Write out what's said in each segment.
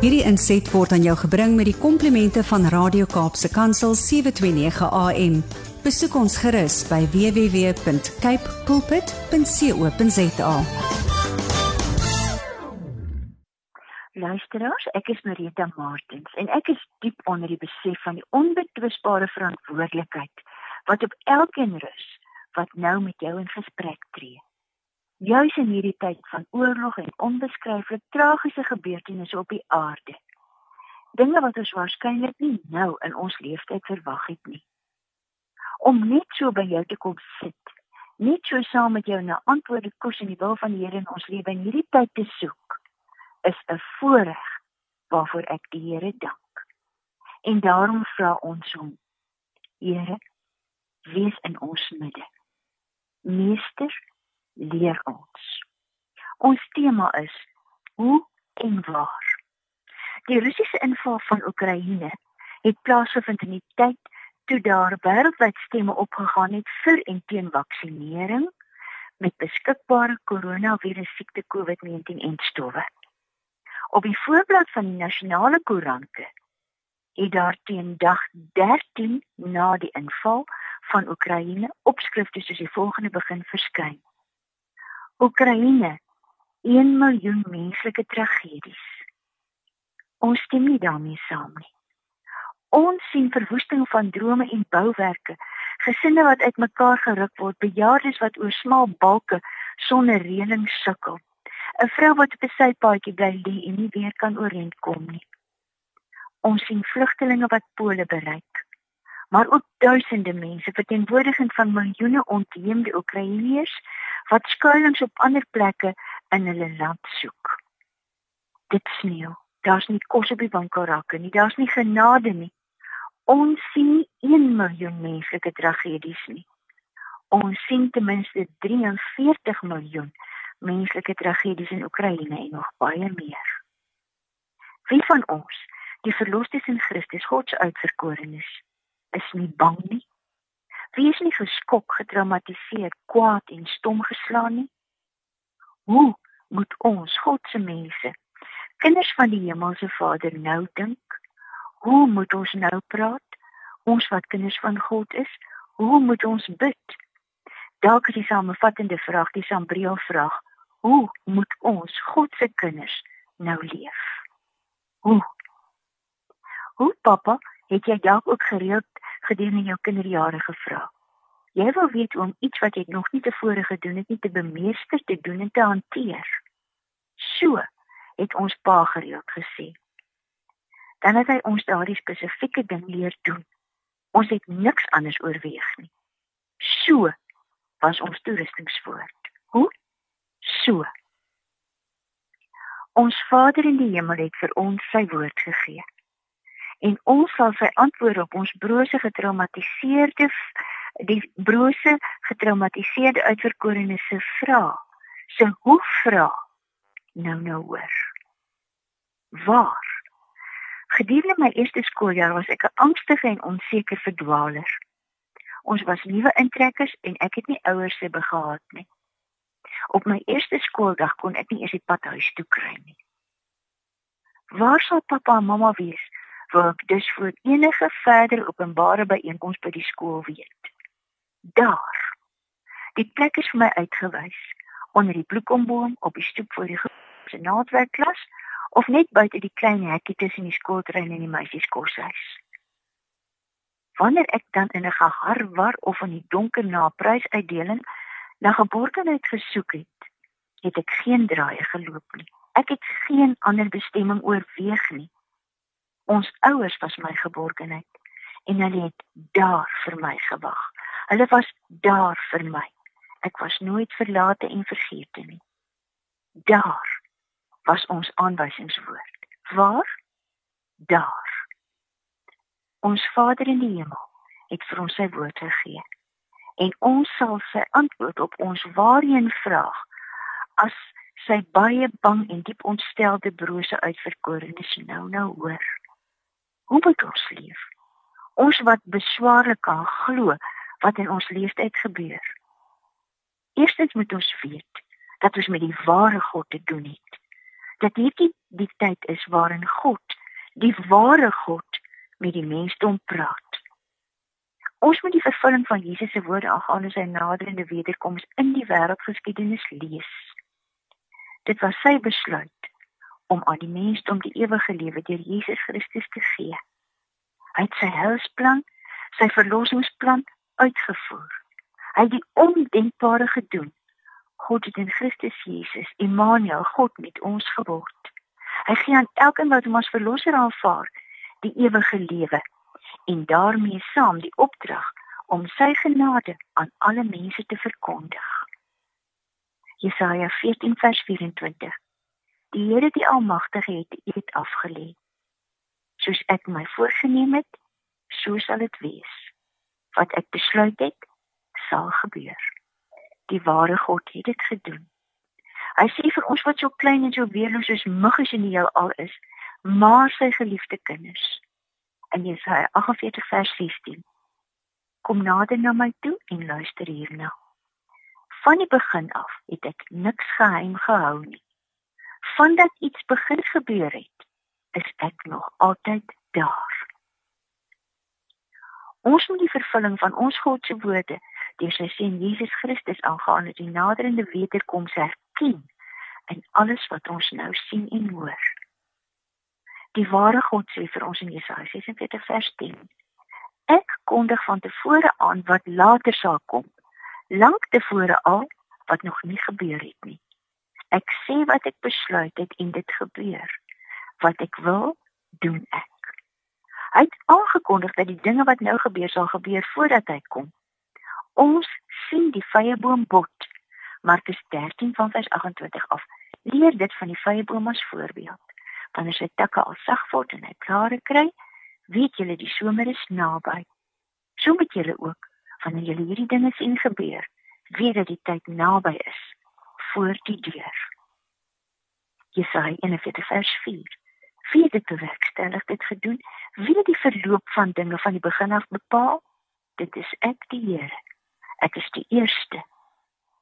Hierdie inset word aan jou gebring met die komplimente van Radio Kaapse Kansel 729 AM. Besoek ons gerus by www.cape pulpit.co.za. Luisteraars, ek is Marita Martins en ek is diep onder die besef van die onbetwisbare verantwoordelikheid wat op elkeen rus wat nou met jou in gesprek tree. Juis in hierdie tyd van oorlog en onbeskryflik tragiese gebeurtenisse op die aarde. Dinge wat ons waarskynlik nie nou in ons lewenstyd verwag het nie. Om net so by jou te kom sit, net so saam met jou na antwoorde kos in die wil van die Here in ons lewe in hierdie tyd te soek is 'n voorreg waarvoor ek die Here dank. En daarom vra ons hom: Here, wees in ons midde. Meester, leer ons. Ons tema is hoe en waar. Die Russiese inval van Oekraïne het plaasgevind in die tyd toe daar wêreldwyd stemme opgegaan het vir en teen vaksinering met beskikbare koronavirus siekte COVID-19 en stowwe. Op die voorblad van die nasionale koerante het daar teen dag 13 na die inval van Oekraïne opskrifte soos die volgende begin verskyn. Oekraïne 1 miljoen menslike tragedies. Ons stem nie daarmee saam nie. Ons sien verwoesting van drome en bouwerke, gesinne wat uitmekaar geruk word, bejaardes wat oor smal balke sonder reëling sukkel. 'n vrou wat op 'n sypaadjie bly lê en nie weer kan oorent kom nie. Ons sien vlugtelinge wat pole bereik, maar ook duisende mense verteenwoordiging van miljoene ontheemde Oekraïners wat skuilings op ander plekke in hulle land soek. Dit sneeu. Daar's nie kos op die winkelrakke nie. Daar's nie genade nie. Ons sien nie 1 miljoen menslike tragedies nie. Ons sien ten minste 43 miljoen menslike tragedies in Oekraïne en nog baie meer. Wie van ons, die verlosters in Christus, God se uitverkorenes, is nie bang nie? Wie is nie geskok, getraumatiseer, kwaad en stom geslaan nie? Hoe moet ons, God se mense, kinders van die hemelse Vader nou dink? Hoe moet ons nou praat? Ons wat kinders van God is, hoe moet ons bid? Dalk is die samevattende vraag die Sambriel vraag, Hoe moet ons God se kinders nou leef? Hoe? Hoe pappa, het jy dalk ook gereeld gedurende jou kinderjare gevra? Jy wil weet om iets wat jy nog nie tevore gedoen het nie te bemeester te doen en te hanteer. So het ons pa gereeld gesê. Dan het hy ons daardie spesifieke ding leer doen. Ons het niks anders oorweeg nie. So was ons toerustingsvoort. Hoe? so. Ons Vader in die hemel het vir ons sy woord gegee. En ons sal sy antwoorde op ons brose getraumatiseerde die brose getraumatiseerde uitverkorenes se vra. Se hoe vra? Nou nou hoor. Waar? Gedurende my eerste skooljaar was ek 'n angstige en onseker verdwaler. Ons was nuwe intrekkers en ek het nie ouers se begaat nie. Op my eerste skooldag kon ek nie eers die pad huis toe kry nie. Waar sal pappa en mamma wees? Wou ek dus vir enige verder openbare byeenkoms by die skool weet. Daar. Die plek is vir my uitgewys onder die bloekomboom op die stoep voor die senaatwerkklas of net buite die klein hekkie tussen die skooltrein en die meisieskoshuis. Wanneer ek dan in 'n geharwar of in die donker na prysuitdeling na geborgenheid gesoek het, het ek geen draaie geloop nie. Ek het geen ander bestemming oorweeg nie. Ons ouers was my geborgenheid en hulle het daar vir my gewag. Hulle was daar vir my. Ek was nooit verlate en vergeete nie. Daar was ons aanwysingswoord. Waar? Daar. Ons Vader in die hemel het vir ons sy woord gegee en ons sal sy antwoord op ons waarheen vraag as sy baie bang en diep ontstelde brose uitverkorenes nou nou hoor. Hoe moet ons leef? Ons wat beswaarlik kan glo wat in ons leeftyd gebeur. Eerstens moet ons weet dat ons met die ware God te doen het. Dat hierdie die tyd is waarin God, die ware God, met die mensdom praat. Ons moet die vervulling van Jesus se woorde aangaande sy naderende wederkoms in die wêreldgeskiedenis lees. Dit was sy besluit om aan die mensdom die ewige lewe deur Jesus Christus te gee. Hy het sy helsplan, sy verlossingsplan uitgevoer. Hy het die ondenkbare gedoen. God het in Christus Jesus, Immanuel, God met ons geword. Hy gee aan elkeen wat hom as verlosser aanvaar, die ewige lewe en daarmee saam die opdrag om sy genade aan alle mense te verkondig. Jesaja 14 vers 24. Die Here die Almagtige het dit afgelê. Soos ek my voorgenem het, so sal dit wees. Wat ek besluit het, sal gebeur. Die ware God het dit gedoen. Hy sê vir ons wat so klein en so weerloos is, muggies in die heelal is, maar sy geliefde kinders. En Jesaja 48 vers 16. Kom nader na my toe en luister hierna. Van die begin af het ek niks geheim gehou nie. Vandat iets begin gebeur het, is ek nog altyd daar. Ons moet die vervulling van ons God se woorde deur sy seun Jesus Christus aangaande die naderende wederkoms erken in alles wat ons nou sien en hoor. Die ware God sê vir ons in Jesaja 46 vers 10: Ek kondig van tevore aan wat later sal kom, lank tevore al wat nog nie gebeur het nie. Ek sê wat ek besluit het en dit gebeur. Wat ek wil, doen ek. Hy het aangekondig dat die dinge wat nou gebeur sal gebeur voordat hy kom. Ons sien die vyeboom bot. Markus 13 van vers 28 af. Leer dit van die vyeboom as voorbeeld. Wanneer sy takke al sag word en hy blare kry, weet julle die somer is naby. So moet julle ook wanneer julle hierdie dinge sien gebeur, weet dat die tyd naby is voor die deur. Jesaja 41 vers 4. Wie het dit bewerkstellig dit gedoen? Wie het die verloop van dinge van die begin af bepaal? Dit is ek die Here. Ek is die eerste.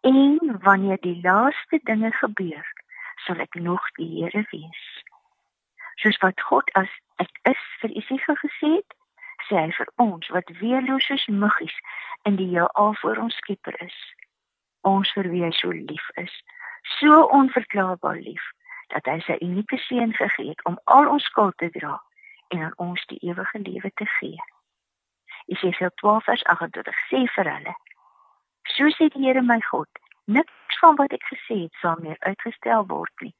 En wanneer die laaste dinge gebeur, sal ek nog die Here wees. Soos wat God as ek is vir Isaia gesê het, sê hy vir ons wat weerloos is muggies in die heelal voor ons Skepper is. Ons vir wie hy so lief is, so onverklaarbaar lief dat hy sy unieke seun gegee het om al ons skuld te dra en aan ons die ewige lewe te gee. Jesaja 12 vers 28 sê vir hulle: So sê die Here my God, niks van wat ek gesê het sal meer uitgestel word nie.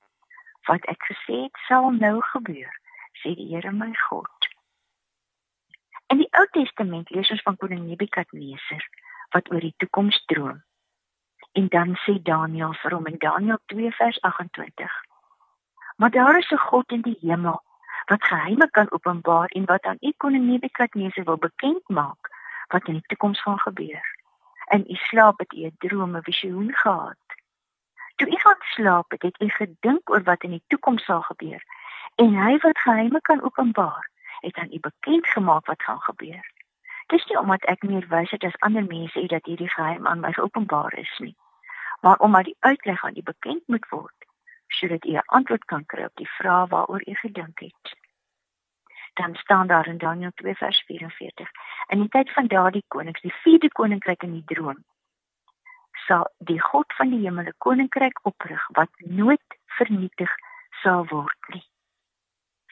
Wat ek gesê het sal nou gebeur, sê die Here my God. In die Ou Testament lees ons van koning Nebukadneser wat oor die toekoms droom. En dan sê Daniël vir hom in Daniël 2 vers 28: Maar daar is 'n God in die hemel wat geheime kan openbaar en wat aan u koning Nebukadneser wil bekend maak wat in die toekoms gaan gebeur. In u slaap het u 'n droom, 'n visioen gehad. Toe u gaan slaap het, het u gedink oor wat in die toekoms sal gebeur en hy wat geheime kan openbaar, het aan u bekend gemaak wat gaan gebeur. Dis nie omdat ek meer wys het as ander mense dat hierdie geheim aan my geopenbaar is nie, maar omdat die uitleg aan u bekend moet word sodat u 'n antwoord kan kry op die vraag waaroor u gedink het. Dan staan daar in Daniël 2 vers 44: In die tyd van daardie konings, die vierde koninkryk in die droom, sal die God van die hemel 'n koninkryk oprig wat nooit vernietig sal word nie.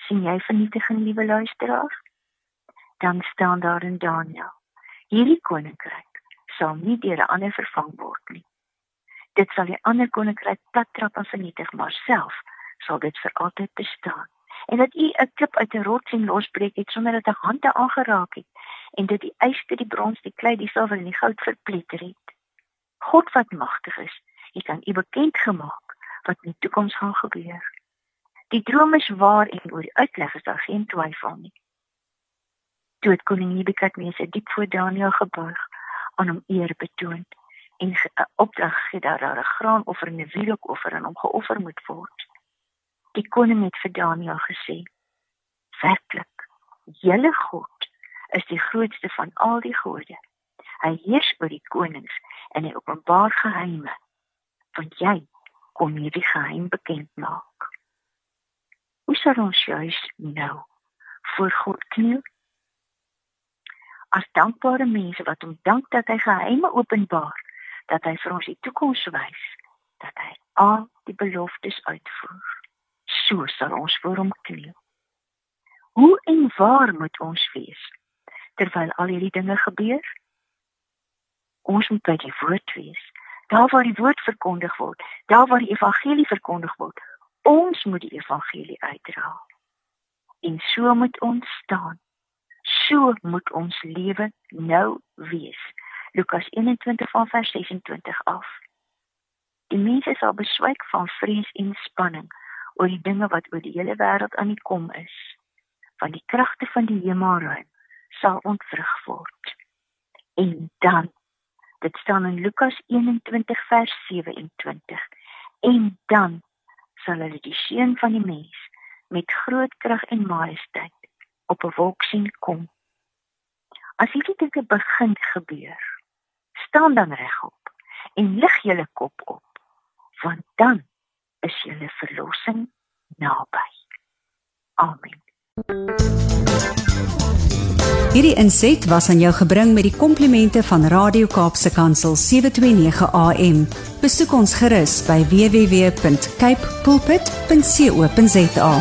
sien jy vernietiging, liewe luisteraar? Dan staan daar in Daniël: Hierdie koninkryk sal nie deur 'n ander vervang word nie. Dit sal die ander koninkryk plattrap en vernietig maar self sal dit vir altyd bestaan. En dat u 'n klip uit 'n rots en losbreek het sonder dat 'n hande aangeraak het en dit die yster die brons die klei die silwer en die goud verpletter het. God wat magtig is het aan u bekend gemaak wat in die toekoms gaan gebeur. Die droom is waar en oor die uitleg is daar geen twyfel nie het koning Nebukadneser diep voor Daniël gebuig aan hom eer betoon en 'n opdrag gee dat daar 'n graanoffer en 'n wierookoffer aan hom geoffer moet word. Die koning het vir Daniël gesê: "Werklik, julle God is die grootste van al die gode. Hy heers oor die konings en hy openbaar geheime. Want jy kom hierdie geheim bekend maak." Hoe sal ons juis nou voor God kniel? As dankbare mense wat hom dank dat hy geheime openbaar, dat hy vir ons die toekoms wys, dat hy al die beloftes uitvoer. So sal ons voor hom kniel. Hoe en waar moet ons wees terwyl al hierdie dinge gebeur? Ons moet by die woord wees. Daar waar die woord verkondig word, daar waar die evangelie verkondig word, ons moet die evangelie uitdra. En so moet ons staan. So moet ons lewe nou wees. Lukas 21 van vers 26 af. Die mense sal beswyk van vrees en spanning oor die dinge wat oor die hele wêreld aan die kom is. Van die kragte van die hemelruim sal ontvrug word. En dan dit staan in Lukas 21 vers 27. En dan sal hulle die seun van die mens met groot krag en majesteit op 'n wolk sien kom. As hierdie dinge begin gebeur, staan dan regop en lig julle kop op, want dan is julle verlossing naby. Amen. Hierdie inset was aan jou gebring met die komplimente van Radio Kaapse Kansel 729 AM. Besoek ons gerus by www.cape pulpit.co.za.